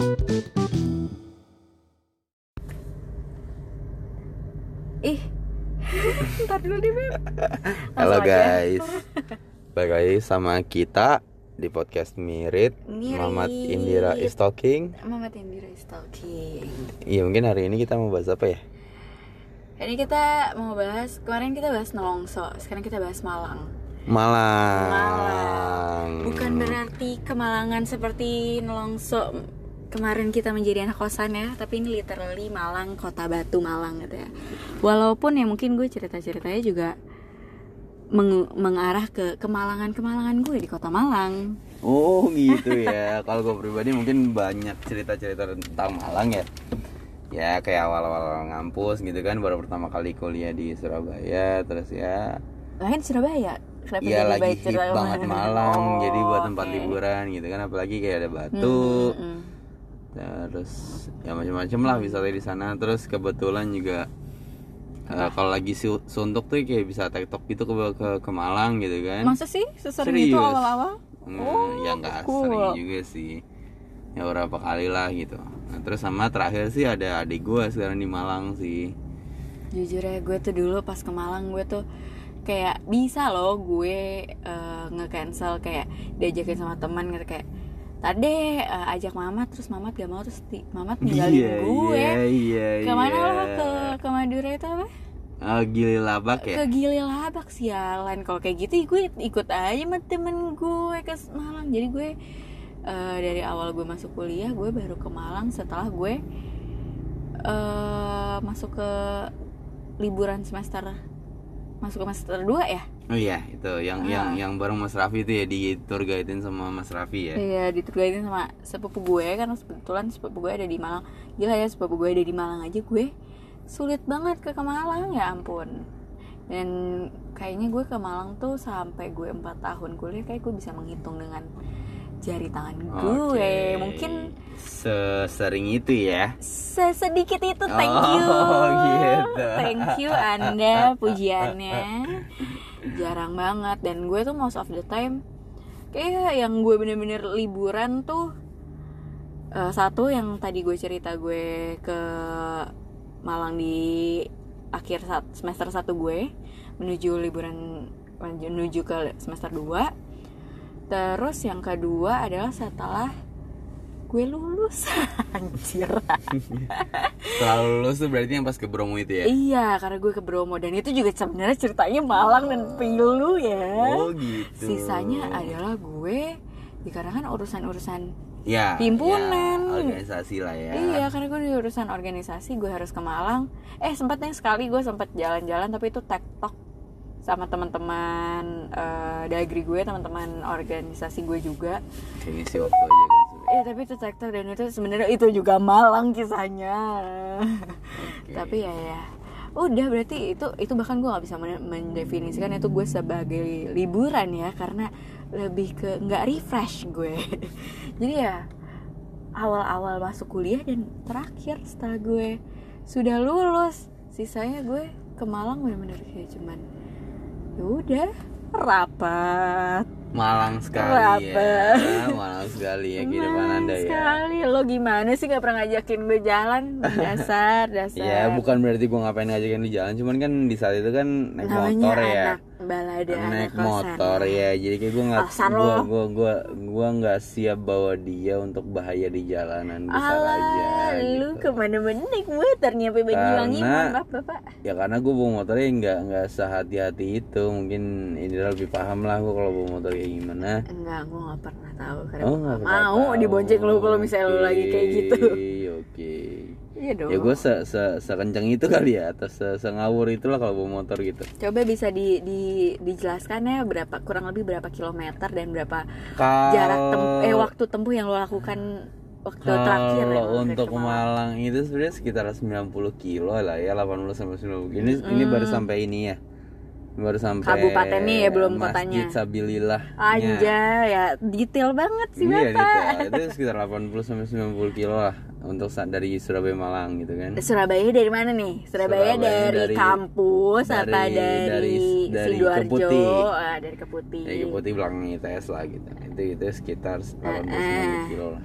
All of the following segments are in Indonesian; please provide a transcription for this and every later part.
Ih, ntar dulu deh Beb. Halo guys. Balik lagi sama kita di podcast Mirit. Mirit. Mamat Indira is talking. Mama Indira is talking. Iya mungkin hari ini kita mau bahas apa ya? Ini kita mau bahas, kemarin kita bahas Nelongso Sekarang kita bahas Malang. Malang. Malang. Bukan berarti kemalangan seperti Nelongso Kemarin kita menjadi anak kosan ya Tapi ini literally Malang, kota batu Malang gitu ya. Walaupun ya mungkin gue cerita-ceritanya juga meng- Mengarah ke kemalangan-kemalangan gue di kota Malang. Oh gitu ya. Kalau gue pribadi mungkin banyak cerita-cerita tentang Malang ya. Ya kayak awal-awal ngampus gitu kan Baru pertama kali kuliah di Surabaya Terus ya Lain Surabaya? Kenapa Iya jadi lagi hit cerita banget Malang Oh, Jadi buat tempat oke. liburan gitu kan Apalagi kayak ada batu. Hmm, hmm, hmm. Terus ya macam-macam lah wisata di sana terus kebetulan juga eh, kalau lagi su- suntuk tuh kayak bisa tektok gitu ke ke, ke Malang gitu kan Masa sih sesering itu Serius? awal-awal? Hmm, Oh, ya nggak cool. sering juga sih ya beberapa kali lah gitu nah, terus sama terakhir sih ada adik gua sekarang di Malang sih Jujur ya gue tuh dulu pas ke Malang gue tuh kayak bisa loh gue eh, nge-cancel kayak diajakin sama teman gitu kayak tadi eh, ajak Mamat terus Mamat gak mau terus ti- Mamat ninggalin iya gue iya iya ke mana iya. lo? Ke ke Madura itu apa? Ah, Gili Labak ya? Ke Gili Labak sialan kalau kayak gitu gue ikut aja sama temen gue ke Malang. Jadi gue eh, dari awal gue masuk kuliah gue baru ke Malang. Setelah gue eh masuk ke liburan semester masuk ke semester 2 ya oh iya itu yang Ah. yang yang bareng Mas Raffi itu ya di tour guidein sama Mas Raffi ya? Iya diturgain sama sepupu gue karena kebetulan sepupu gue ada di Malang. Gila ya sepupu gue ada di Malang aja gue sulit banget ke, ke Malang ya ampun. Dan kayaknya gue ke Malang tuh sampai gue 4 tahun kuliah kayak gue bisa menghitung dengan jari tangan gue. Oke. Mungkin sesering itu ya? Sesedikit itu thank Oh, you. gitu. Thank you Anda pujiannya. Jarang banget. Dan gue tuh most of the time Kayak yang gue bener-bener liburan tuh eh, Satu yang tadi gue cerita gue ke Malang di akhir semester 1 gue Menuju liburan Menuju ke semester 2 Terus yang kedua adalah setelah gue lulus Anjir Setelah lulus tuh berarti yang pas ke Bromo itu ya? Iya, karena gue ke Bromo dan itu juga sebenarnya ceritanya Malang dan Pilu ya. Oh gitu Sisanya adalah gue dikarenakan urusan-urusan ya, himpunan. ya, Organisasi lah ya Iya, karena gue di urusan organisasi gue harus ke Malang. Eh, sempatnya sekali gue sempat jalan-jalan tapi itu tektok sama teman-teman eh, dagri gue, teman-teman organisasi gue juga. Kayak ngisi waktu aja kan. Eh, tapi itu tektok dan itu sebenarnya itu juga Malang kisahnya. tapi ya ya udah berarti itu itu bahkan gue nggak bisa men- mendefinisikan itu gue sebagai liburan ya karena lebih ke nggak refresh gue jadi ya awal-awal masuk kuliah dan terakhir setelah gue sudah lulus sisanya gue ke Malang bener-bener kayak cuman ya udah rapat. Malang sekali Kenapa? ya Malang sekali ya kehidupan Malang anda ya. sekali. Lo gimana sih nggak pernah ngajakin gue jalan? Dasar dasar. Ya bukan berarti gue ngapain ngajakin lu jalan Cuman kan di saat itu kan naik namanya motor ya. anak balada naik motor ya jadi kayak gue nggak gue gue gue gue nggak siap bawa dia untuk bahaya di jalanan besar Alah, aja lu gitu. ke mana-mana naik motor nyampe Banyuwangi maaf bapak. ya karena gue bawa motornya nggak nggak sehati-hati itu. Mungkin Indra lebih paham lah gue kalau bawa motor kayak gimana. Enggak gue nggak pernah tahu. Karena oh pernah mau tahu. dibonceng lu kalau misalnya lu lagi kayak gitu. Oke iya dong ya gue se, se sekencang itu kali ya atau se sengawur itulah kalau bawa motor gitu. Coba bisa di, di dijelaskan ya berapa kurang lebih berapa kilometer dan berapa kalau jarak tem eh waktu tempuh yang lo lakukan waktu terakhir ya, untuk ke Malang itu sebenarnya sekitar 90 kilo lah ya 80 sampai 90 ini ini baru sampai ini ya baru sampai Kabupatennya ya, belum Masjid kotanya. Sabilillah Anjay ya detail banget sih iya bapak gitu. itu sekitar 80 sampai 90 kilo lah untuk sa- dari Surabaya Malang gitu kan Surabaya dari mana nih? Surabaya, Surabaya dari, dari- kampus apa dari- dari, dari- dari Sidoarjo? Keputih. Ah, dari Keputih. ya ke putih belakang ITS lah gitu itu itu sekitar 80 Eh, eh. 90 kilo lah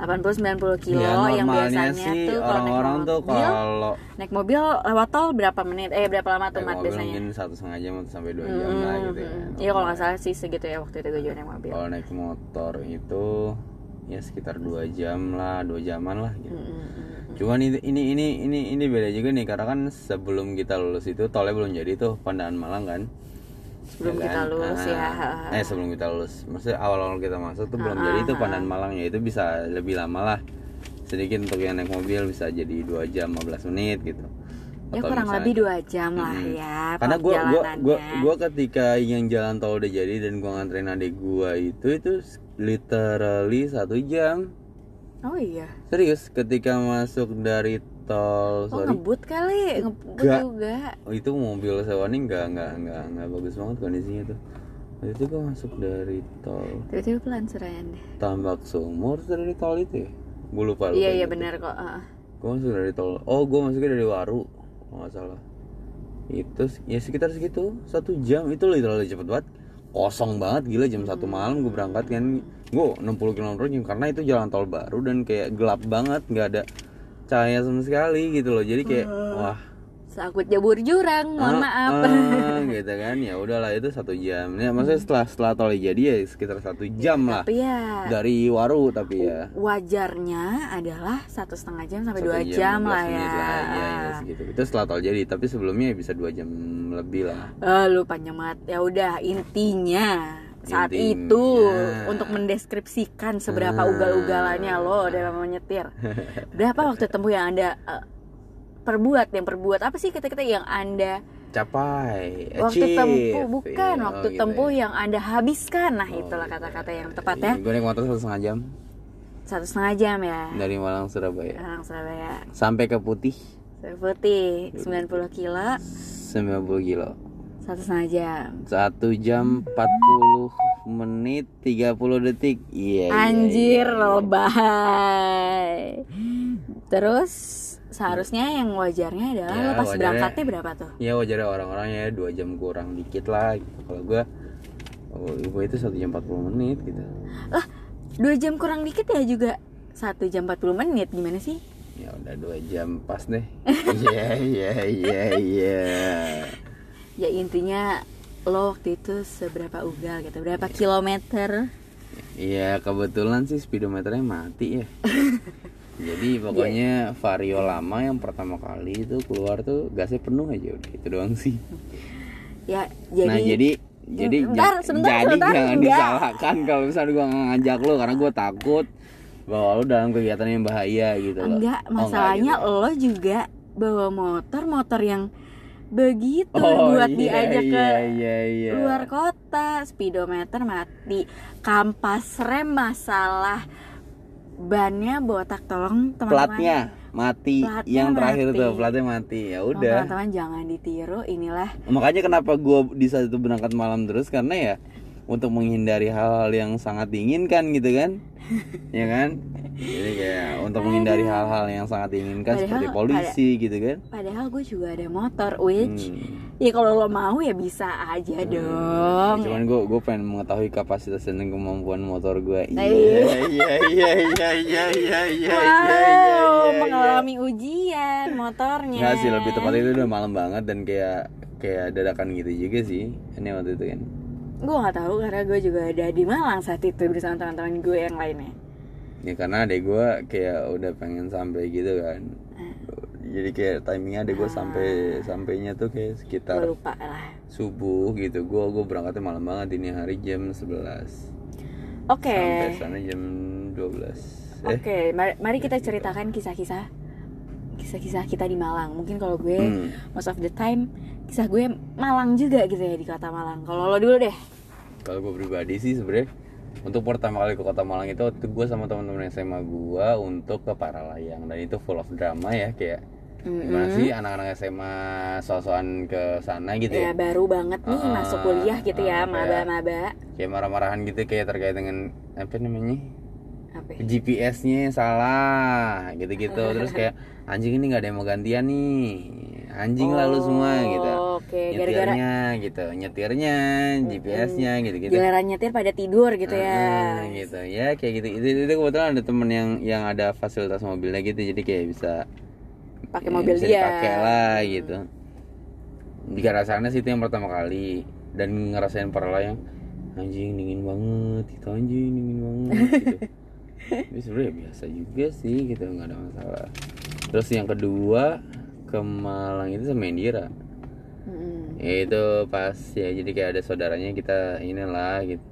80-90 kilo ya yang biasanya sih tuh kalau naik orang-orang tuh kalau naik mobil lewat tol berapa menit? Eh berapa lama tuh mat biasanya? mungkin satu setengah jam atau sampai dua jam lah gitu ya. Hmm, Iya kalau nggak salah sih segitu ya waktu itu gue juga naik mobil. kalau naik motor itu ya sekitar dua jam lah dua jaman lah gitu. Hmm, hmm, hmm. cuman ini ini ini ini ini beda juga nih karena kan sebelum kita lulus itu tolnya belum jadi tuh Pandaan Malang kan Sebelum Ya kita kan? lulus ya. Ah, eh sebelum kita lulus maksudnya awal-awal kita masuk tuh belum jadi itu Pandaan Malang ya itu bisa lebih lama lah sedikit untuk yang naik mobil bisa jadi dua jam 15 menit gitu Ya Atau kurang misalnya- lebih dua jam lah Mm-mm. ya. karena gua gua gua gua ketika yang jalan tol udah jadi dan gua nganterin adik gua itu itu literally satu jam Oh iya. serius ketika masuk dari tol Oh sorry ngebut kali, ngebut Enggak. juga. oh, itu mobil sewa nih nggak nggak nggak nggak bagus banget kondisinya tuh Waktu itu gua masuk dari tol Tiba-tiba pelan serayan deh. tambak sumur dari tol itu ya gue lupa, lupa Iya iya benar kok. ah. gue masuk dari tol oh gue masuknya dari waru kalau nggak salah itu ya sekitar segitu satu jam itu literally cepet banget kosong banget gila jam satu malam gue berangkat kan gue 60 km jam karena itu jalan tol baru dan kayak gelap banget nggak ada cahaya sama sekali gitu loh jadi kayak wah Sakut jabur jurang, mohon ah, maaf. ah, gitu kan ya udahlah itu satu jam ya maksudnya setelah setelah tol jadi ya sekitar satu jam lah Tapi ya dari waru tapi ya wajarnya adalah satu setengah jam sampai Satu dua jam, 15 lah ya. Iya, iya, segitu. Itu setelah tol jadi, tapi sebelumnya bisa dua jam lebih lah. Eh, lu panjang banget. Ya udah intinya saat Intinya. itu untuk mendeskripsikan seberapa Ah. ugal-ugalannya lo dalam menyetir. Berapa waktu tempuh yang anda eh, perbuat yang perbuat apa sih kata-kata yang anda Capai, waktu achieve. tempuh bukan Iya, waktu oh, gitu tempuh ya. yang anda habiskan nah Oh, itulah gitu kata-kata ya. yang tepat ya Gue naik motor satu setengah jam satu setengah jam ya dari Malang Surabaya orang Surabaya sampai ke Putih Surabaya putih 90 kilo 90 kilo. Satu setengah jam Satu jam 40 menit 30 detik. Iya. iya, Anjir iya, iya. lebay. Terus seharusnya yang wajarnya adalah Ya, lo pas wajarnya- berangkatnya berapa tuh? Ya wajarnya orang-orang ya dua jam kurang dikit lah. Gitu. Kalau gue, oh, gue itu satu jam 40 menit gitu. Lah, dua jam kurang dikit ya juga satu jam 40 menit gimana sih? Ya udah dua jam pas deh. Iya iya iya iya. Ya intinya lo waktu itu seberapa ugal gitu, berapa kilometer? Iya kebetulan sih speedometernya mati ya. Jadi pokoknya vario lama yang pertama kali itu keluar tuh gasnya penuh aja udah itu doang sih. Ya jadi, nah jadi jadi Bentar, ja- sebentar, jadi sebentar, jangan enggak. disalahkan kalau misalnya nggak ngajak lo karena gua takut bahwa lo dalam kegiatan yang bahaya gitu loh. enggak Oh, masalahnya gitu. lo juga bawa motor motor yang begitu Oh, buat iya, diajak ke iya, iya, iya. luar kota. Speedometer mati. Kampas rem masalah. Bannya botak tolong teman-teman. Platnya mati. Platnya yang terakhir mati. tuh platnya mati. Ya udah. teman-teman jangan ditiru inilah makanya kenapa gue di saat itu berangkat malam terus karena ya untuk menghindari hal-hal yang sangat diinginkan gitu kan? Ya kan? Jadi kayak untuk menghindari hal-hal yang sangat diinginkan Padahal seperti polisi gitu kan? padahal gue juga ada motor which Hmm. ya kalau lo mau ya bisa aja dong. Ya, cuman gue gue pengen mengetahui kapasitas dan kemampuan motor gue Nah, iya iya. iya iya iya iya iya wow mengalami ujian motornya. Nggak sih lebih tepat itu udah malam banget dan kayak kayak dadakan gitu juga sih. Ini waktu itu kan gue nggak tahu karena gue juga ada di Malang saat itu bersama teman-teman gue yang lainnya. Ya karena adek gue kayak udah pengen sampai gitu kan. Ah. jadi kayak timingnya adek gue sampai sampainya tuh kayak sekitar lupa lah. subuh gitu. Gue gue berangkatnya malam banget ini hari jam 11 oke. Sampai sana jam 12 eh. Oke, mari, mari kita ceritakan kisah-kisah kisah-kisah kita di Malang. Mungkin kalau gue Hmm. most of the time kisah gue Malang juga gitu ya di kota Malang. Kalau lo dulu deh. kalau gue pribadi sih sebenarnya untuk pertama kali ke kota Malang itu waktu gue sama teman-teman SMA gue untuk ke Paralayang dan itu full of drama ya kayak gimana sih anak-anak SMA sosokan ke sana gitu Ya ya baru banget nih Ah, masuk kuliah gitu ya, ah, kayak- maba-maba. kayak marah-marahan gitu kayak terkait dengan apa namanya ya? GPS-nya salah gitu-gitu. Terus kayak anjing ini nggak ada yang mau gantian nih. Anjing lalu semua gitu. Oh, oke gara-gara nyetirnya gitu. Nyetirnya GPS-nya gitu-gitu. Giliran nyetir pada tidur gitu ya. Ah, gitu. Ya kayak gitu. Itu, itu kebetulan ada temen yang yang ada fasilitas mobilnya gitu jadi kayak bisa pakai ya, mobil bisa dia. dipakai lah gitu. Jika rasanya sih itu yang pertama kali. Dan ngerasain paralel yang anjing dingin banget itu anjing dingin banget gitu tapi sebenarnya biasa juga sih gitu nggak ada masalah terus yang kedua ke Malang itu sama Indira Mm-mm. ya itu pas ya jadi kayak ada saudaranya kita inilah gitu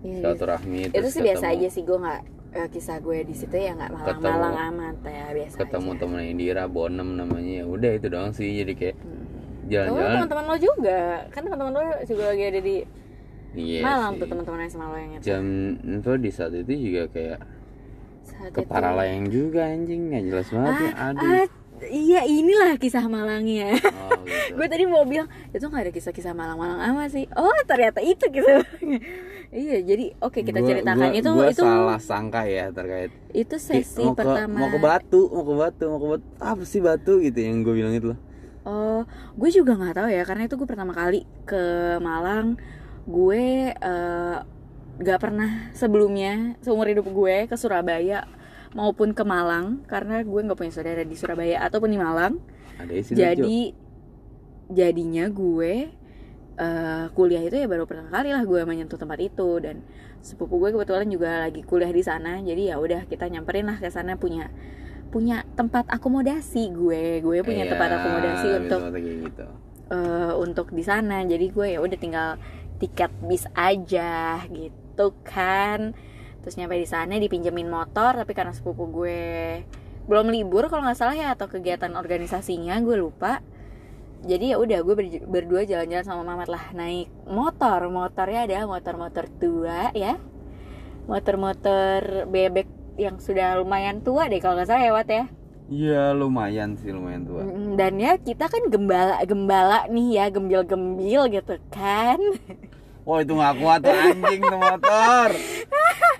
Iya, iya. silaturahmi itu terus sih biasa ketemu- aja sih gue nggak eh, kisah gue di situ ya nggak malang-malang amat ya biasa ketemu aja. temen Indira Bonem namanya ya udah itu doang sih jadi kayak. Oh, jalan-jalan teman-teman lo juga kan teman-teman lo juga lagi ada di Iya Malang sih. tuh teman-teman yang sama lo yang itu jam itu di saat itu juga kayak Saat ke Paralayang juga anjing. Nggak jelas banget ya. Aduh. ah, iya inilah kisah Malangnya. Oh gitu. Gue tadi mau bilang itu nggak ada kisah-kisah Malang-Malang amat sih. Oh ternyata itu kisah iya jadi oke kita Gua- ceritakan. gua- itu gua itu salah sangka ya terkait. Itu sesi mau ke, pertama. mau ke Batu mau ke Batu mau ke Batu. Apa sih Batu gitu yang gue bilang itu loh? Oh, gue juga nggak tahu ya karena itu gue pertama kali ke Malang. Gue eh, nggak pernah sebelumnya seumur hidup gue ke Surabaya maupun ke Malang karena gue nggak punya saudara di Surabaya ataupun di Malang. ada isi Jadi jadinya gue eh, kuliah itu ya baru pertama kali lah gue menyentuh tempat itu. Dan sepupu gue kebetulan juga lagi kuliah di sana. Jadi ya udah kita nyamperin lah ke sana punya punya tempat akomodasi gue. Gue punya Iya, tempat akomodasi untuk gitu. eh, untuk di sana. Jadi gue ya udah tinggal tiket bis aja gitu kan. Terus nyampe di sana dipinjemin motor tapi karena sepupu gue belum libur kalau nggak salah ya atau kegiatan organisasinya gue lupa. Jadi ya udah gue ber- berdua jalan-jalan sama Mamat lah naik motor. Motornya ada motor-motor tua ya. Motor-motor bebek yang sudah lumayan tua deh kalau nggak salah ya Wat ya. Iya lumayan sih lumayan tua. Dan ya kita kan gembala gembala nih ya gembil gembil gitu kan Wah itu gak kuat tuh anjing tuh motor.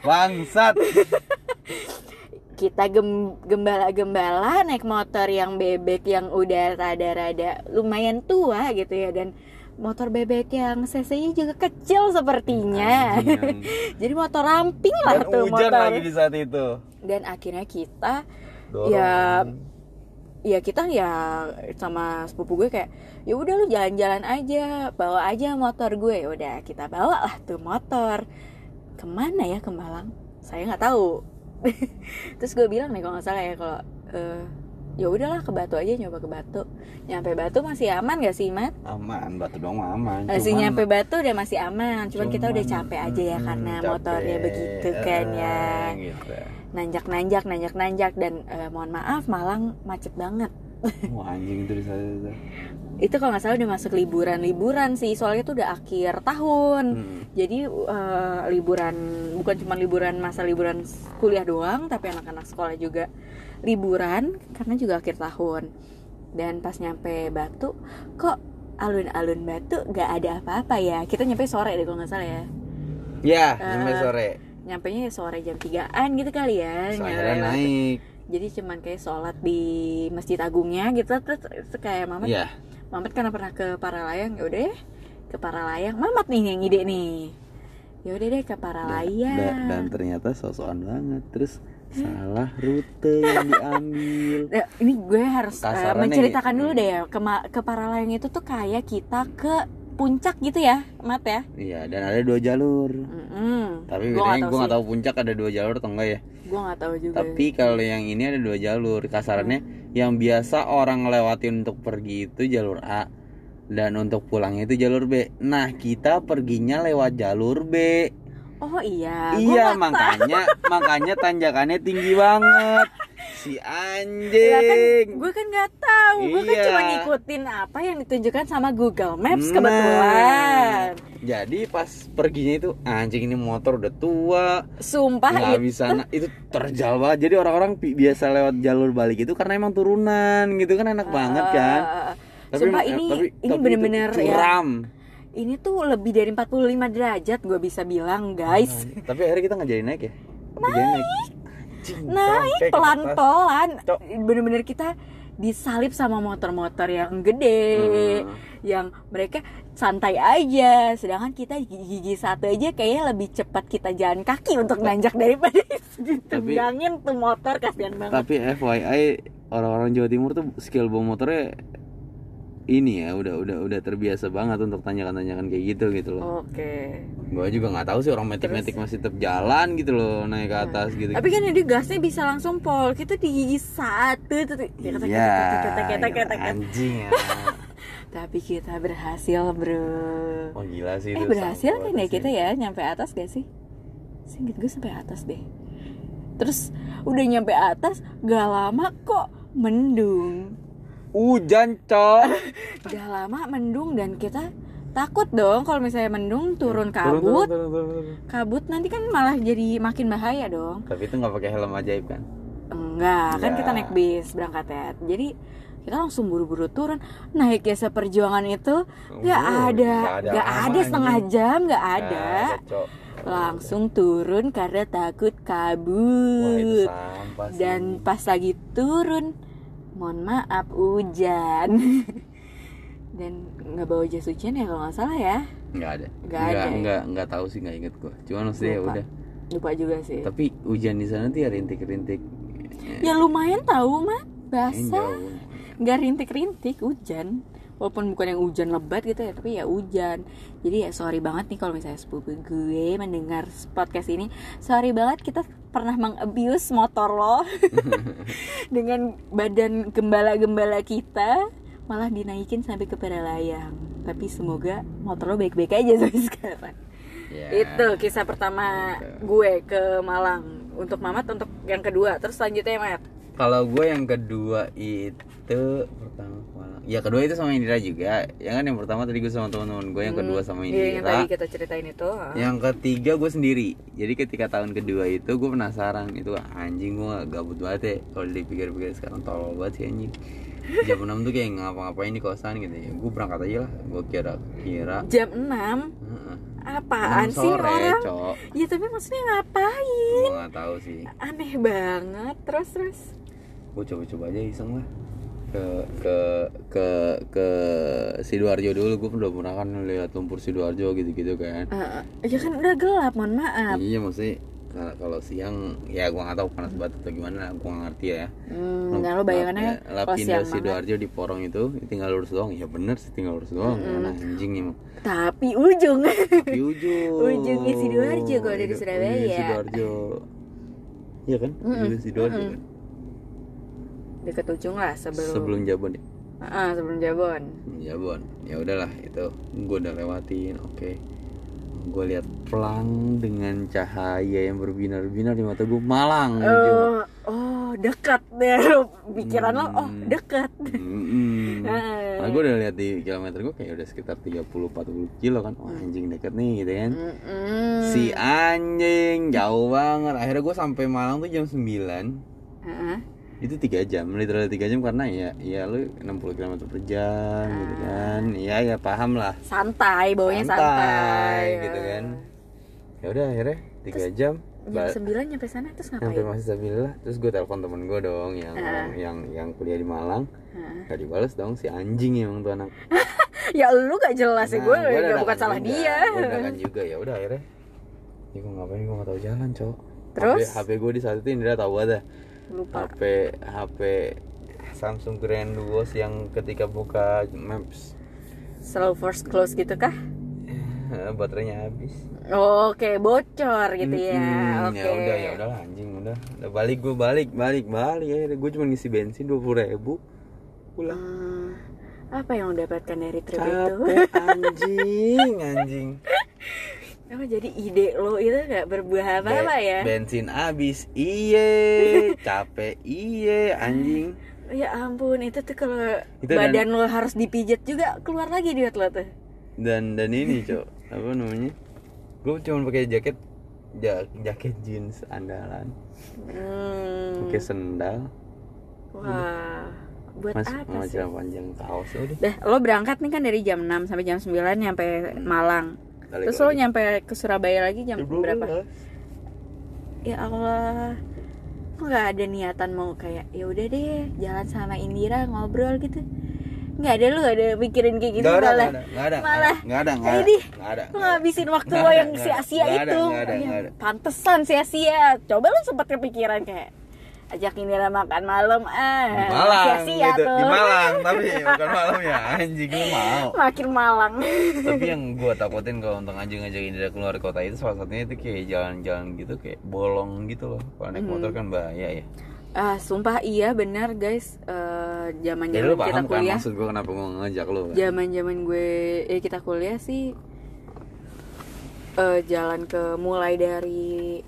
Bangsat. Kita gem, gembala gembala naik motor yang bebek yang udah rada-rada lumayan tua gitu ya dan motor bebek yang cc-nya juga kecil sepertinya. Anjing. jadi motor ramping lah Dan tuh hujan motor. lagi di saat itu. Dan akhirnya kita Dorong. ya ya kita ya sama sepupu gue kayak ya udah lu jalan-jalan aja bawa aja motor gue. Ya udah kita bawa lah tuh motor. Ke mana ya ke Malang? Saya nggak tahu. Terus gue bilang nih kalau nggak salah ya kalau eh, ya udahlah ke Batu aja nyoba ke Batu. Nyampe Batu masih aman gak sih Mat? Aman batu dong aman. Masih Cuman- nyampe Batu udah masih aman cuman, kita udah cuman, capek aja ya mm, karena capek, motornya begitu kan ya. eh, gitu. nanjak-nanjak nanjak-nanjak dan eh, mohon maaf Malang macet banget Wah anjing itu di saat itu kalau nggak salah udah masuk liburan-liburan sih soalnya itu udah akhir tahun. Hmm. jadi eh, liburan bukan cuma liburan masa liburan kuliah doang tapi anak-anak sekolah juga liburan karena juga akhir tahun. Dan pas nyampe Batu kok alun-alun Batu nggak ada apa-apa ya? Kita nyampe sore deh kalau nggak salah ya. Ya Eh, sore. nyampe nya sore jam 3an gitu kali ya So, nyampe. akhirnya Batu. naik jadi cuman kayak sholat di masjid agungnya gitu terus, terus kayak mama Iya. Mamat karena pernah ke Paralayang ya udah ke Paralayang. Mamat nih yang ide nih. Ya udah deh ke dan, Paralayang. Dan- dan ternyata sosokan banget. Terus salah rute yang diambil. Nah, ini gue harus uh, menceritakan nih. dulu deh ya. Ke, ke Paralayang itu tuh kayak kita ke puncak gitu ya Mat ya? Iya dan ada dua jalur. Mm-mm. tapi Gua bedanya gue tahu nggak tahu puncak ada dua jalur atau enggak ya. Gue nggak tahu juga tapi kalau yang ini ada dua jalur. Kasarannya yang biasa orang lewatin untuk pergi itu jalur A dan untuk pulangnya itu jalur B. Nah kita perginya lewat jalur B. Oh iya. Iya makanya makanya tanjakannya tinggi banget si Lah kan, anjing. gue kan nggak tahu. Gue kan Iya. cuma ngikutin apa yang ditunjukkan sama Google Maps Nah. kebetulan. Jadi pas perginya itu anjing ini motor udah tua. Sumpah nggak itu bisa na- itu terjal banget. Jadi orang-orang pi- biasa lewat jalur balik itu karena emang turunan gitu kan enak banget kan. Ah, Tapi sumpah emang- ini tapi- ini tapi bener-bener itu ya. curam. ini tuh lebih dari 45 derajat gue bisa bilang guys. Nah, tapi akhirnya kita nggak jadi naik ya? Naik. Anjing, naik atas. pelan-pelan bener-bener kita disalip sama motor-motor yang gede Hmm. yang mereka santai aja sedangkan kita gigi satu aja kayaknya lebih cepat kita jalan kaki untuk nanjak daripada ditendangin tuh motor kasihan banget Tapi FYI orang-orang Jawa Timur tuh skill bawa motornya ini ya udah udah udah terbiasa banget untuk tanyakan-tanyakan kayak gitu gitu loh. oke Gua juga nggak tahu sih orang metik-metik masih tetap jalan gitu loh naik ke atas gitu. tapi kan ini gasnya bisa langsung pol kita di gigi satu tuh. Ya, Iya, kata. anjing ya. tapi kita berhasil bro Oh gila sih eh berhasil kan ya kita ya nyampe atas gak sih Singkat gue sampai atas deh terus udah nyampe atas gak lama kok mendung Hujan cok. gak lama mendung dan kita takut dong kalau misalnya mendung turun Turun, kabut turun, turun, turun, turun. kabut nanti kan malah jadi makin bahaya dong Tapi itu nggak pakai helm ajaib kan? enggak kan Enggak. kita naik bis berangkat ya jadi kita langsung buru-buru turun naik ya seperjuangan itu nggak Oh, ada nggak ada ada setengah anjing. jam nggak ada Cok. langsung turun karena takut Wah kabut sampah sih. dan pas lagi turun mohon maaf hujan dan nggak bawa jas hujan ya kalau nggak salah ya nggak ada. Nggak ada ya? Nggak nggak tahu sih nggak inget gua. Cuman maksudnya ya udah. lupa juga sih Tapi hujan di sana tuh ya rintik-rintik. ya lumayan tahu mah basah nggak rintik-rintik hujan walaupun bukan yang hujan lebat gitu ya tapi ya hujan jadi ya sorry banget nih kalau misalnya sepupu gue mendengar podcast ini sorry banget kita pernah mengabuse motor lo dengan badan gembala-gembala kita malah dinaikin sampai ke layang. Tapi semoga motor lo baik-baik aja sampai sekarang. Ya. itu kisah pertama gue ke Malang. Untuk Mamat untuk yang kedua. Terus selanjutnya Mat? Kalau gue yang kedua itu pertama. Ya kedua itu sama Indira juga. Ya kan yang pertama tadi gue sama teman-teman gue, yang kedua sama Iya, yang Indira. tadi kita ceritain itu Yang ketiga gue sendiri. Jadi ketika tahun kedua itu gue penasaran itu anjing gue gabut banget ya. Kalau dipikir-pikir sekarang tolol banget sih anjing. Jam 6 tuh kayak ngapa-ngapain di kosan gitu ya. Gue berangkat aja lah. Gue kira kira. jam 6 Heeh. apaan Enam sih sore, orang Cok. ya tapi maksudnya ngapain Gue nggak tahu sih. aneh banget terus terus gue coba-coba aja iseng lah ke ke ke ke sidoarjo dulu gue udah pernah kan lihat lumpur sidoarjo gitu-gitu kan. Eh, ya kan udah gelap mohon maaf. Iya maksudnya kalau- kalau siang ya gue nggak tahu panas banget atau gimana gue nggak ngerti ya. Hmm, nah lo bayangannya kalau Lapindo sidoarjo di porong itu tinggal lurus doang. Ya bener sih tinggal lurus doang. Nah anjing emang. Tapi ujung. Di ujung. Ujungnya Sidoarjo kalau dari Ujung- Surabaya. sidoarjo. Iya kan? Ujungnya sidoarjo kan deket ujung lah sebelum sebelum jabon ya? Ah, sebelum Jabon. Jabon. Ya udahlah itu gue udah lewatin oke. Gue lihat pelang dengan cahaya yang berbinar-binar di mata gue Malang oh oh dekat deh Lo pikiran lo oh Hmm. dekat. Mm-mm. Ah. Nah, gue udah lihat di kilometer gue kayak udah sekitar 30-40 kilo kan. Wah anjing deket nih gitu kan. Mm-mm. Si anjing jauh banget. Akhirnya gue sampai Malang tuh jam 9 Heeh. Itu 3 jam, literal 3 jam karena ya Ya lu 60 km per jam gitu kan. Iya ya paham lah. Santai baunya santai, gitu kan. Ya udah akhirnya tiga jam jam sembilan nyampe sana terus ngapain? masih stabilah terus gue telepon temen gue dong yang yang yang kuliah di Malang. Heeh. gak dibales dong si anjing emang tuh anak. Ya lu gak jelas ya gue Nah, gua ya dadakan bukan salah juga, dia. gua dadakan juga. Ya udah akhirnya. Ya gue ngapain gue gak tahu jalan cowok Terus? HP, HP gue di saat itu Indra tahu ada lupa. HP HP Samsung Grand Duos yang ketika buka Maps. Slow force close gitu kah baterainya habis. Oke bocor gitu ya. Mm-mm, oke. ya udah ya udah anjing udah. Udah balik gue balik balik balik. Ya gue cuma ngisi bensin dua puluh ribu. Pulang. Hmm, apa yang lo dapatkan dari trip itu? Capek anjing anjing Oh, jadi ide lo itu gak berbuah apa-apa Be- ya? bensin habis iye capek iye anjing Ya ampun, itu tuh kalau badan lo harus dipijat juga keluar lagi duit lo tuh. dan dan ini cok apa namanya gue cuma pakai jaket ja- jaket jeans andalan Hmm. pakai sendal Wah, buat mas apa sih? panjang kaos udah Dah, lo berangkat nih kan dari jam 6 sampai jam 9 nyampe Malang. Balik Terus lo nyampe ke Surabaya lagi jam Jam berapa? 12. Ya Allah. kok nggak ada niatan mau kayak ya udah deh jalan sama Indira ngobrol gitu nggak ada lu nggak ada mikirin kayak gitu Nggak ada, malah nggak ada, malah nggak ada, nggak ada, nggak ada, ada. ngabisin waktu lo yang sia-sia ada, itu ada, nggak ada. pantesan sia-sia coba lu sempat kepikiran kayak ajak Indira makan malam. Di Malang sia-sia gitu. Tuh. Di Malang tapi bukan malam ya anjing lu mau. Makin malang. Tapi yang gua takutin kalau untuk anjing ngajakin dia keluar kota itu salah satunya itu kayak jalan-jalan gitu kayak bolong gitu loh. Kalau naik motor kan bahaya ya. Ah sumpah iya benar guys. Eh, zaman jadi zaman lu kita kan kuliah. maksud gua kenapa gua ngajak lu? Kan? zaman zaman gue eh kita kuliah sih eh jalan ke mulai dari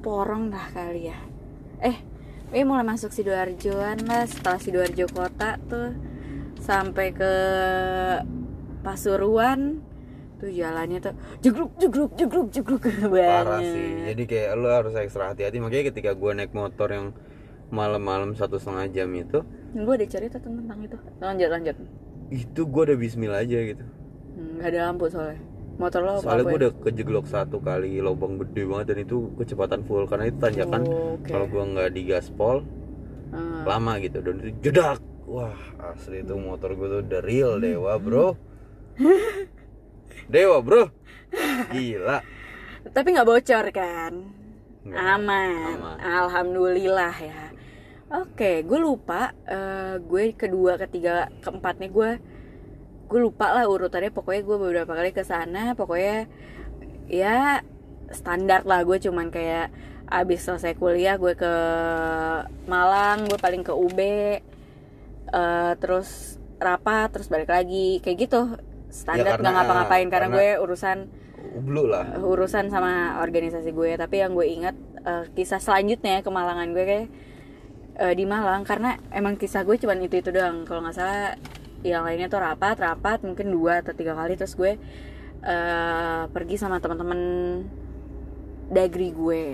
Porong dah kali ya eh eh mulai masuk sidoarjoan lah setelah sidoarjo kota tuh sampai ke Pasuruan tuh jalannya tuh jegluk jegluk jegluk jegluk parah banget. sih jadi kayak lu harus ekstra hati-hati. Makanya ketika gua naik motor yang malam-malam satu setengah jam itu gue ada cerita tentang itu. Lanjut lanjut. itu gua udah Bismillah aja gitu. Hmm, nggak ada lampu soalnya motor lo soalnya gue ya? udah kejeglok satu kali lubang gede banget dan itu kecepatan full karena itu tanjakan Oh, oke. kalau gua nggak di gaspol Hmm. lama gitu dan itu jedak wah asli itu motor gue tuh the real dewa bro dewa bro gila Tapi nggak bocor kan? Nggak, aman. aman. Alhamdulillah ya. Oke, gue lupa. eh, gue kedua, ketiga, keempatnya gue, gue lupa lah urutannya. Pokoknya gue beberapa kali ke sana. Pokoknya ya standar lah. Gue cuman kayak abis selesai kuliah gue ke Malang. Gue paling ke UB. eh, terus rapat, terus balik lagi kayak gitu. Standar karena- nggak ngapa-ngapain karena, karena- gue urusan ublu lah urusan sama organisasi gue tapi yang gue ingat eh, kisah selanjutnya kemalangan gue kayak eh, di Malang karena emang kisah gue cuman itu itu doang kalau nggak salah yang lainnya tuh rapat rapat mungkin dua atau tiga kali. Terus gue eh, pergi sama teman-teman dagri gue.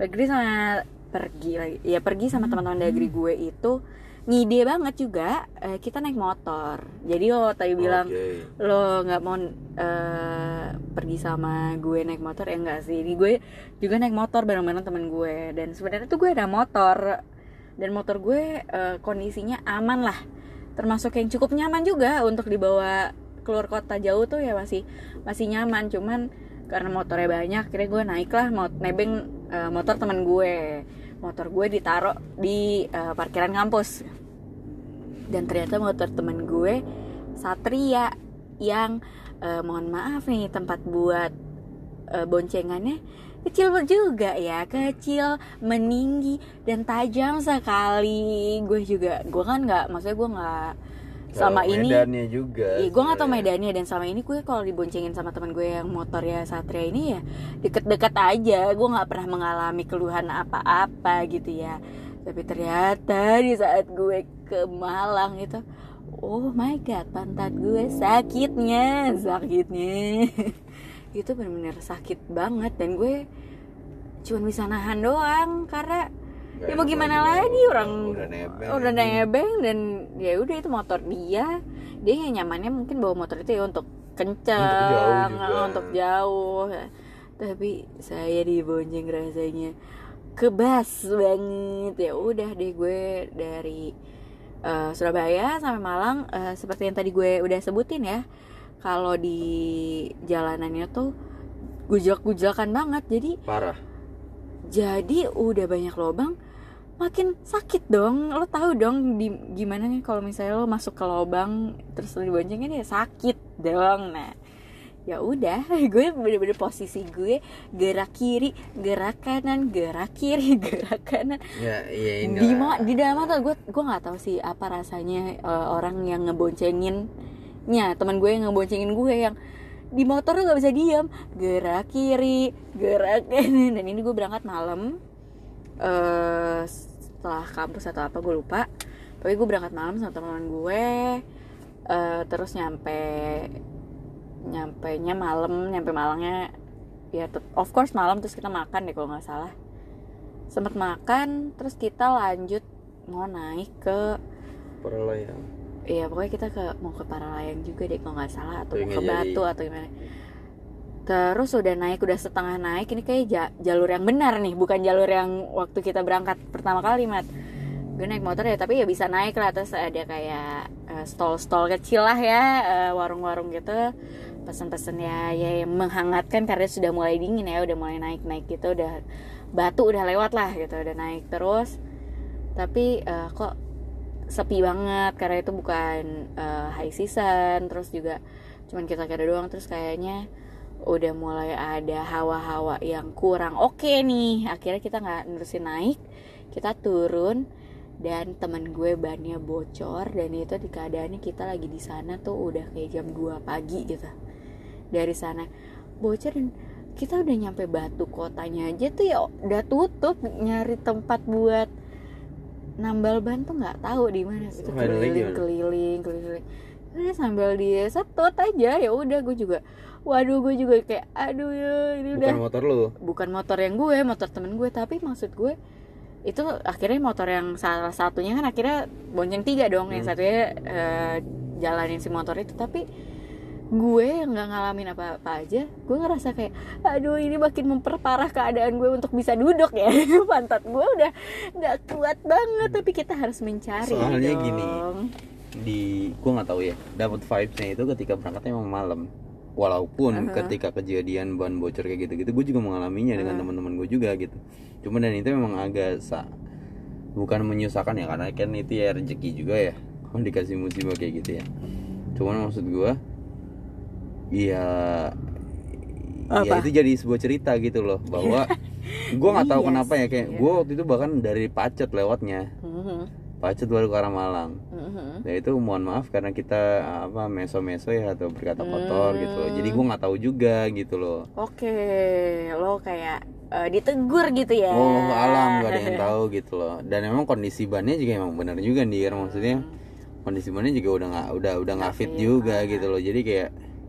Pergi sama pergi lagi. Ya pergi sama teman-teman dagri gue itu ngide banget juga eh, kita naik motor. Jadi lo tadi bilang Oke. lo nggak mau eh, pergi sama gue naik motor? Ya enggak sih. Ini gue juga naik motor bareng-bareng temen gue. Dan sebenarnya tuh gue ada motor. Dan motor gue eh, kondisinya aman lah termasuk yang cukup nyaman juga untuk dibawa keluar kota jauh tuh ya masih masih nyaman. Cuman karena motornya banyak akhirnya gue naik lah mau nebeng eh, motor temen gue. Motor gue ditaruh di eh, parkiran kampus. Dan ternyata motor temen gue Satria yang eh, mohon maaf nih tempat buat eh, boncengannya kecil juga ya kecil meninggi dan tajam sekali gue juga gue kan nggak maksudnya gue nggak sama Kalau ini medannya juga Iya, gue gak tau sebenarnya. medannya dan sama ini gue kalau diboncengin sama teman gue yang motornya Satria ini ya deket-deket aja. Gue nggak pernah mengalami keluhan apa-apa gitu ya. Tapi ternyata di saat gue ke Malang itu, oh my god, pantat gue sakitnya, sakitnya. itu bener-bener sakit banget dan gue cuma bisa nahan doang karena Nggak ya mau gimana lagi, orang udah nebeng udah nebeng dan ya udah itu motor dia. Dia yang nyamannya mungkin bawa motor itu ya untuk kencang Untuk jauh juga. untuk jauh. Tapi saya dibonceng rasanya kebas banget. Ya udah deh gue dari eh, Surabaya sampai Malang eh, seperti yang tadi gue udah sebutin ya kalau di jalanannya tuh gujak-gujakan banget jadi parah. Jadi udah banyak lobang makin sakit dong. Lo tahu dong di gimana nih kalau misalnya lo masuk ke lobang terus lo diboncengin ya sakit dong. Nah ya udah gue bener-bener posisi gue gerak kiri gerak kanan gerak kiri gerak kanan. Ya iya ini di di dalam mata gue gue nggak tahu sih apa rasanya eh, orang yang ngeboncengin nya teman gue yang ngeboncengin gue yang di motor tuh nggak bisa diam gerak kiri gerak kanan. Dan ini gue berangkat malam eh setelah kampus atau apa gue lupa. Tapi gue berangkat malam sama teman gue eh, terus nyampe nyampe nya malam nyampe malangnya ya of course malam terus kita makan deh kalau nggak salah. Sempet makan terus kita lanjut mau naik ke Paralayang. Iya pokoknya kita ke mau ke Paralayang juga deh kalau nggak salah atau mau ke nggak Batu jadi. atau gimana. terus udah naik udah setengah naik ini kayak ja- jalur yang benar nih bukan jalur yang waktu kita berangkat pertama kali mat gue naik motor ya tapi ya bisa naik lah terus ada kayak eh, stall-stall kecil lah ya eh, warung-warung gitu pesen-pesen ya ya yang menghangatkan karena sudah mulai dingin ya udah mulai naik-naik gitu udah batu udah lewat lah gitu udah naik terus tapi eh, kok sepi banget karena itu bukan eh, high season terus juga cuman kita kira doang terus kayaknya udah mulai ada hawa-hawa yang kurang oke nih. Akhirnya kita nggak nerusin naik kita turun dan temen gue bannya bocor dan itu di keadaannya kita lagi di sana tuh udah kayak jam 2 pagi gitu. Dari sana bocor dan kita udah nyampe batu kotanya aja tuh ya udah tutup nyari tempat buat nambal ban tuh nggak tahu di mana gitu. Keliling keliling keliling. Udah sambil dia setut aja ya udah gue juga waduh gue juga kayak aduh ya ini udah. bukan motor lu? Bukan motor yang gue motor temen gue tapi maksud gue itu akhirnya motor yang salah satunya kan akhirnya bonceng tiga dong yang Hmm. satunya eh, jalanin si motor itu tapi gue yang nggak ngalamin apa-apa aja gue ngerasa kayak aduh ini makin memperparah keadaan gue untuk bisa duduk ya pantat gue udah nggak kuat banget tapi kita harus mencari Soalnya dong. gini. di gua nggak tahu ya dapat vibesnya itu ketika berangkatnya emang malam walaupun Uh-huh. ketika kejadian ban bocor kayak gitu-gitu gue juga mengalaminya dengan Uh-huh. teman-teman gue juga gitu cuman dan itu memang agak sa bukan menyusahkan ya karena kan itu ya rezeki juga ya kalau dikasih musibah kayak gitu ya cuman maksud gue iya. Ya Apa? itu jadi sebuah cerita gitu loh bahwa gue nggak tahu Iya kenapa ya kayak gue waktu itu bahkan dari pacet lewatnya. Mhm, pacet baru ke arah Malang. Ya itu mohon maaf karena kita apa meso-meso ya atau berkata kotor gitu loh. Jadi Hmm. gue nggak tahu juga gitu loh. Oke, lo kayak eh, ditegur gitu ya? oh alam gak ada yang tahu gitu loh. Dan emang kondisi bannya juga emang benar juga nih maksudnya kondisi bannya juga udah nggak udah udah nggak fit fit, juga gitu loh. Jadi kayak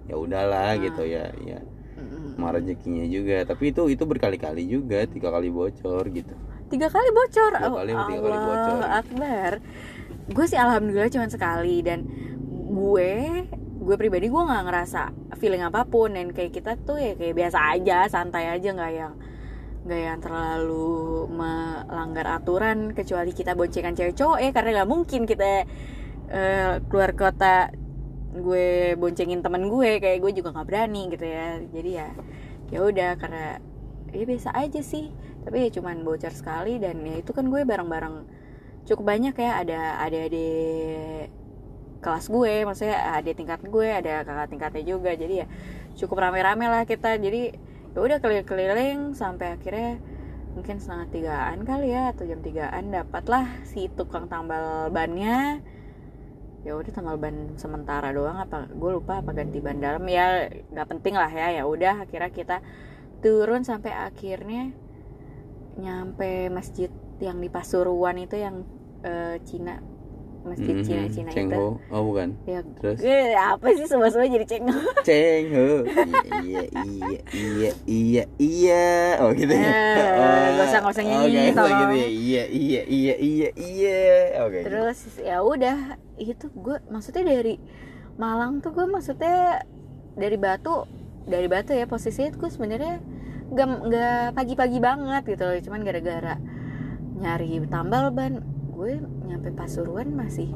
ya udahlah gitu ya ya Mm-mm. emang rezekinya juga tapi itu itu berkali-kali juga tiga kali bocor gitu Tiga kali bocor. Dua kali atau tiga kali Allah bocor. Akbar. Gue sih alhamdulillah cuma sekali dan gue gue pribadi gue nggak ngerasa feeling apa pun dan kayak kita tuh ya kayak biasa aja santai aja nggak yang nggak yang terlalu melanggar aturan kecuali kita boncengan cewek cowok ya karena nggak mungkin kita eh, keluar kota gue boncengin temen gue kayak gue juga nggak berani gitu ya. Jadi ya ya udah karena ya biasa aja sih. Tapi ya cuman bocor sekali dan ya itu kan gue bareng-bareng cukup banyak ya. Ada ada di kelas gue maksudnya ada tingkat gue ada kakak tingkatnya juga. Jadi ya cukup rame-rame lah kita. Jadi ya udah keliling-keliling sampai akhirnya mungkin setengah tigaan kali ya atau jam tigaan dapatlah si tukang tambal bannya ya udah tambal ban sementara doang apa gue lupa apa ganti ban dalam. Ya nggak penting lah ya ya udah akhirnya kita turun sampai akhirnya nyampe masjid yang di Pasuruan itu yang eh, Cina masjid Mhm, Cina Cina Cheng itu. Ho. oh bukan. Ya. Terus? Eh, apa sih semua semua jadi ceng Ceng Ho. iya iya iya iya iya. Oh gitu ya? Eh, nggak usah- nggak usah nyanyi, tolong. gitu ya? iya iya iya iya iya oke terus ya udah itu gue maksudnya dari Malang tuh gue maksudnya dari Batu dari Batu ya posisinya gue sebenarnya nggak nggak pagi-pagi banget gitu loh. Cuman gara-gara nyari tambal ban gue nyampe Pasuruan masih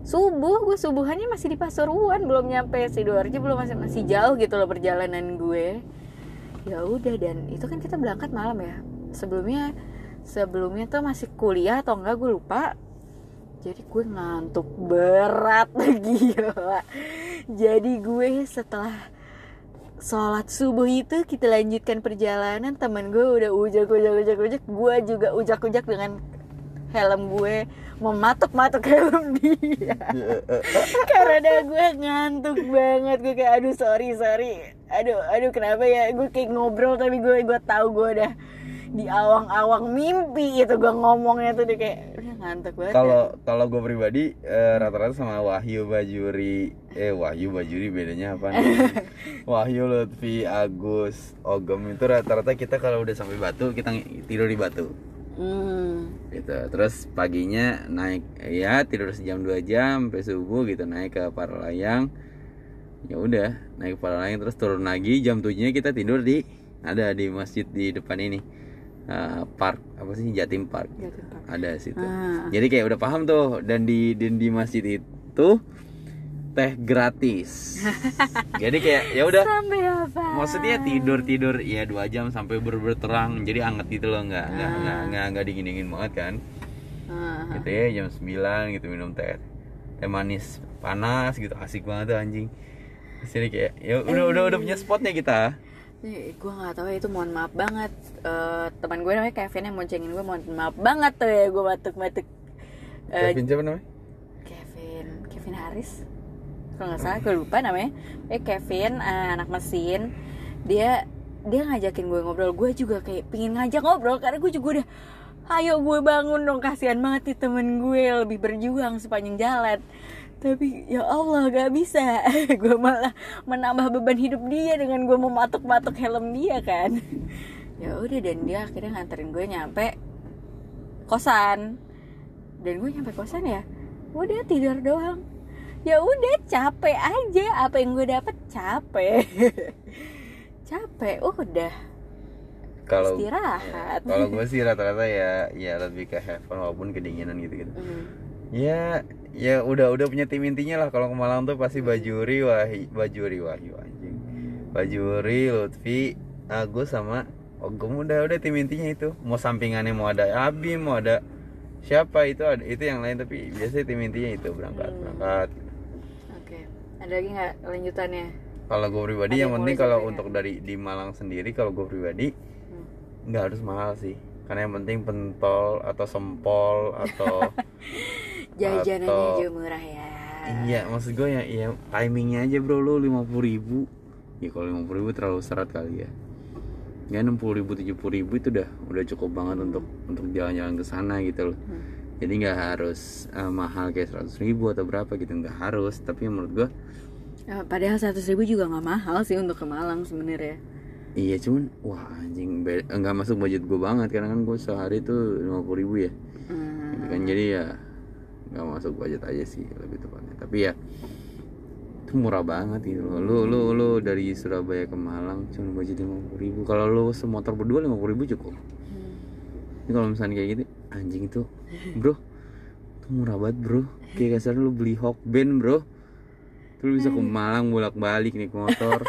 subuh gue subuhannya masih di Pasuruan belum nyampe sidoarjo belum masih masih jauh gitu loh perjalanan gue. Ya udah dan itu kan kita berangkat malam ya. Sebelumnya sebelumnya tuh masih kuliah atau enggak gue lupa. Jadi gue ngantuk berat gila. Jadi gue setelah sholat subuh itu kita lanjutkan perjalanan teman gue udah ujak ujak ujak ujak gue juga ujak ujak dengan helm gue mematuk matuk helm dia. Karena gue ngantuk banget gue kayak aduh sorry sorry. Aduh aduh kenapa ya? Gue kayak ngobrol tapi gue gue tahu gue udah di awang-awang mimpi itu gue ngomongnya tuh dia kayak udah ngantuk banget kalau kalau gue pribadi eh, rata-rata sama Wahyu Bajuri. Eh Wahyu Bajuri bedanya apa nih? Wahyu Lutfi Agus Ogem itu rata-rata kita kalau udah sampai Batu kita tidur di Batu hmm. gitu terus paginya naik ya tidur sejam dua jam sampai subuh gitu naik ke Paralayang ya udah naik para layang terus turun lagi jam 7 nya kita tidur di ada di masjid di depan ini Eh, park apa sih Jatim Park Jatim Park. ada situ Ah. jadi kayak udah paham tuh dan di dan di masjid itu teh gratis. Jadi kayak ya udah. Maksudnya tidur tidur ya dua jam sampai bener terang. Jadi anget gitu loh nggak nggak nggak nggak nggak dingin dingin banget kan. Ah. gitu ya jam 9 gitu minum teh teh manis panas gitu asik banget tuh anjing. Jadi kayak ya udah udah udah punya spotnya kita. Gue nggak tahu ya itu mohon maaf banget. Eh, teman gue namanya Kevin yang moncengin gue mohon maaf banget tuh ya gue batuk batuk Kevin siapa namanya? Kevin Kevin Haris kalau nggak salah gue lupa namanya. Eh Kevin eh, anak mesin. Dia dia ngajakin gue ngobrol. Gue juga kayak pingin ngajak ngobrol karena gue juga udah ayo gue bangun dong kasihan banget nih temen gue lebih berjuang sepanjang jalan. Tapi ya Allah gak bisa. Gue malah menambah beban hidup dia dengan gue mematuk-matuk helm dia kan. Ya udah dan dia akhirnya nganterin gue nyampe kosan. Dan gue nyampe kosan ya udah tidur doang ya udah capek aja. Apa yang gue dapet capek. Capek udah. Kalau Istirahat. kalau gue sih rata-rata ya ya lebih ke have fun walaupun kedinginan gitu gitu Hmm. ya ya udah udah punya tim intinya lah. Kalau ke Malang tuh pasti Bajuri Wahyu Bajuri Wahyu anjing. Bajuri Lutfi Agus sama Ogum. Udah udah tim intinya itu. Mau sampingannya mau ada Abi mau ada siapa itu ada itu yang lain. Tapi biasanya tim intinya itu berangkat Hmm. berangkat ada lagi nggak lanjutannya kalau gue pribadi Ada yang penting kalau untuk dari di Malang sendiri kalau gue pribadi Hmm. nggak harus mahal sih. Karena yang penting pentol atau sempol atau jajanannya Atau- juga murah ya. Iya, maksud gue ya, ya timingnya aja bro, lu lima ribu. Ya kalau lima ribu terlalu serat kali ya. Ya enam puluh ribu, tujuh ribu itu udah udah cukup banget untuk untuk jalan-jalan ke sana gitu loh. Hmm. Jadi nggak harus eh, mahal kayak seratus ribu atau berapa gitu, nggak harus. Tapi menurut gue, Eh, padahal seratus ribu juga nggak mahal sih untuk ke Malang sebenarnya. Iya cuman, wah anjing, nggak masuk budget gue banget. Karena kan gue sehari tuh lima ribu ya. Hmm. gitu kan jadi ya nggak masuk budget aja sih lebih tepatnya. Tapi ya itu murah banget gitu loh. Lu lu lu dari Surabaya ke Malang cuma budget lima ribu. Kalau lu semotor berdua lima ribu cukup. Ini kalau misalnya kayak gitu anjing itu bro itu murah banget bro kayak kasar lu beli Hokben bro Terus lu bisa ke Malang bolak balik naik motor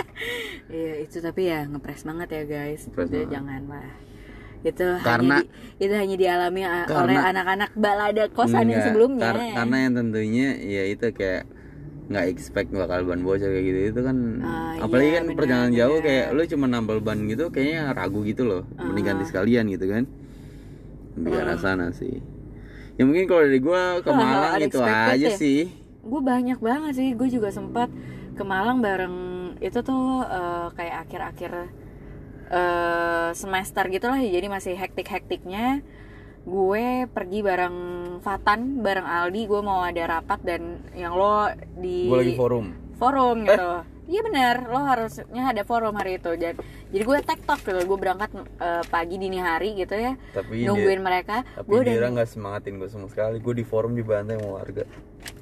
Iya itu tapi ya ngepres banget ya guys. Ngepres banget. jangan lah. Itu Karena- hanya di, itu hanya dialami a- Karena- oleh anak-anak balada kosan yang Enggak, sebelumnya. kar- karena yang tentunya ya itu kayak nggak expect bakal ban bocor kayak gitu itu kan Ah, apalagi iya, kan benar, perjalanan jauh benar. kayak lu cuma nambal ban gitu kayaknya ragu gitu loh mending ganti Ah. sekalian gitu kan ke arah sana sih ya mungkin kalau dari gua ke Wah, Malang itu aja ya. sih gue banyak banget sih. Gue juga sempat ke Malang bareng itu tuh eh, kayak akhir-akhir eh, semester gitu lah. Jadi masih hektik-hektiknya. Gue pergi bareng Fatan, bareng Aldi. Gue mau ada rapat dan yang lo di gua lagi forum forum gitu. Iya benar, lo harusnya ada forum hari itu. Jadi, jadi gue tektok gitu, gue berangkat eh, pagi dini hari gitu ya, tapi nungguin dia, mereka. tapi Gue dia nggak semangatin gue sama sekali gue di forum dibantai sama warga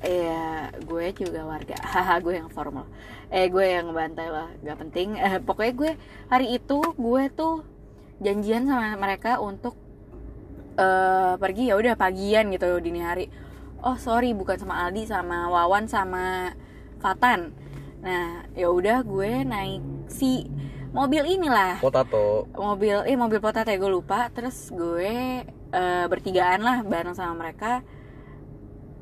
Iya, gue juga warga. Haha, gue yang formal. Eh, gue yang ngebantai lah, gak penting. Eh, pokoknya gue hari itu gue tuh janjian sama mereka untuk eh pergi ya udah pagian gitu dini hari. Oh sorry, bukan sama Aldi, sama Wawan, sama Fatan. Nah, ya udah gue naik si mobil inilah. Potato. Mobil eh mobil potato gue lupa. Terus gue eh, bertigaan lah bareng sama mereka.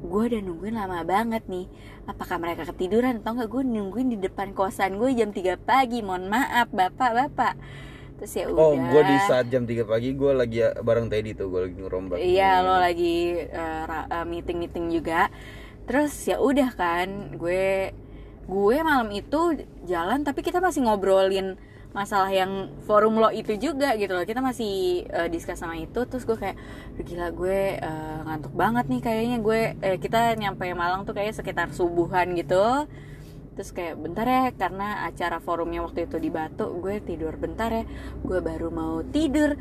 Gue udah nungguin lama banget nih. Apakah mereka ketiduran atau enggak? Gue nungguin di depan kosan gue jam 3 pagi. Mohon maaf bapak bapak. Terus ya udah. oh gue di saat jam 3 pagi gue lagi bareng Teddy tuh gue lagi ngerombak. Iya lo lagi meeting meeting juga. Terus ya udah kan gue gue malam itu jalan tapi kita masih ngobrolin masalah yang forum lo itu juga gitu loh. Kita masih uh, discuss sama itu terus gue kayak "Duh, gila gue uh, ngantuk banget nih kayaknya. Gue eh, kita nyampe Malang tuh kayak sekitar subuhan gitu. Terus kayak bentar ya karena acara forumnya waktu itu di Batu gue tidur bentar ya. Gue baru mau tidur.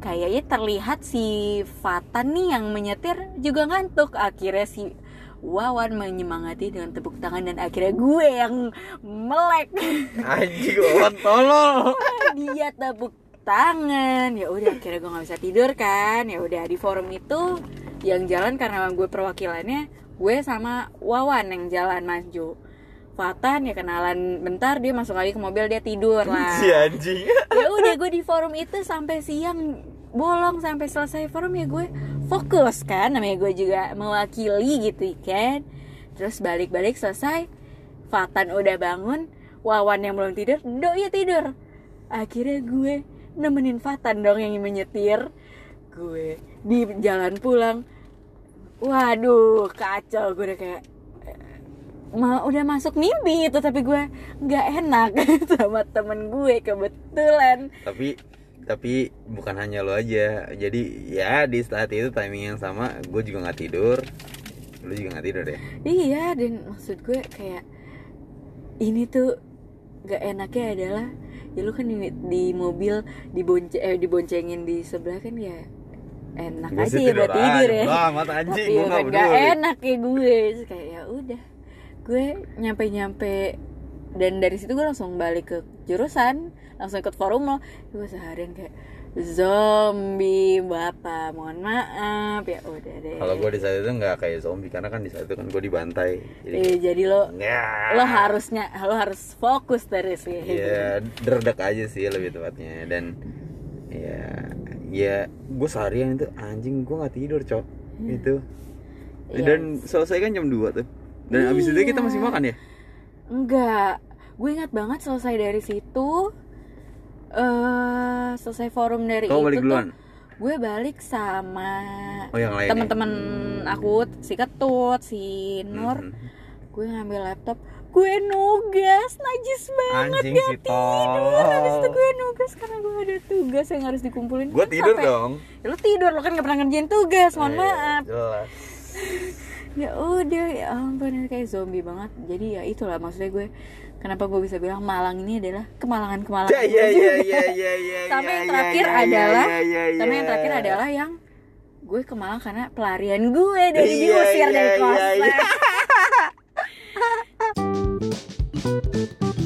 Kayaknya terlihat si Fatan nih yang menyetir juga ngantuk. Akhirnya si Wawan menyemangati dengan tepuk tangan dan akhirnya gue yang melek. Anjing Wawan tolol. dia tepuk tangan. Ya udah akhirnya gue nggak bisa tidur kan. Ya udah di forum itu yang jalan karena gue perwakilannya gue sama Wawan yang jalan maju Fatan ya kenalan bentar dia masuk lagi ke mobil dia tidur lah. Si anjing. ya udah gue di forum itu sampai siang bolong sampai selesai forum ya gue fokus kan namanya gue juga mewakili gitu kan. Terus balik-balik selesai Fatan udah bangun Wawan yang belum tidur Doi tidur. Akhirnya gue nemenin Fatan dong yang menyetir. Gue di jalan pulang waduh kacau. Gue udah kayak ma udah masuk mimpi itu tapi gue nggak enak sama temen gue kebetulan. Tapi tapi bukan hanya lo aja. Jadi ya di saat itu timing yang sama gue juga nggak tidur. Lu juga nggak tidur ya? Iya dan maksud gue kayak ini tuh gak enaknya adalah ya lu kan di, di mobil dibonce eh, diboncengin di sebelah kan ya enak Gua aja ya buat tidur ya. Wah, mata anjing, tapi ya kan gak peduli. enak ya gue. Terus kayak ya udah gue nyampe nyampe dan dari situ gue langsung balik ke jurusan langsung ikut forum lo gue seharian kayak zombie bapak mohon maaf. Ya udah deh. Kalau gue di saat itu nggak kayak zombie karena kan di saat itu kan gue dibantai. Jadi Eh, jadi lo ya lo harusnya lo harus fokus terus ya. Ya derdek aja sih lebih tepatnya. Dan ya ya gue seharian itu anjing gue nggak tidur cok. Itu. Iya. dan selesai kan jam 2 tuh. Dan abis itu kita masih makan ya? Enggak. Gue ingat banget selesai dari situ eh selesai forum dari Kamu itu balik tuh gue balik sama Oh, ya? teman-teman aku si ketut si Nur. Mhm. gue ngambil laptop gue nugas najis banget Anjing gak si tidur. Habis itu gue nugas karena gue ada tugas yang harus dikumpulin. Gue Kan tidur sampai- dong. Ya, lu tidur lo kan gak pernah ngerjain tugas mohon Iya, maaf. jelas. Ya udah ya ampun kayak zombie banget. Jadi ya itulah maksudnya gue kenapa gue bisa bilang Malang ini adalah kemalangan kemalangan ya ya ya ya ya sama ya, yang ya, terakhir ya, ya, adalah ya, ya, sama ya. yang terakhir adalah yang gue ke Malang karena pelarian gue dari Iya, diusir iya, dari iya, kosan iya.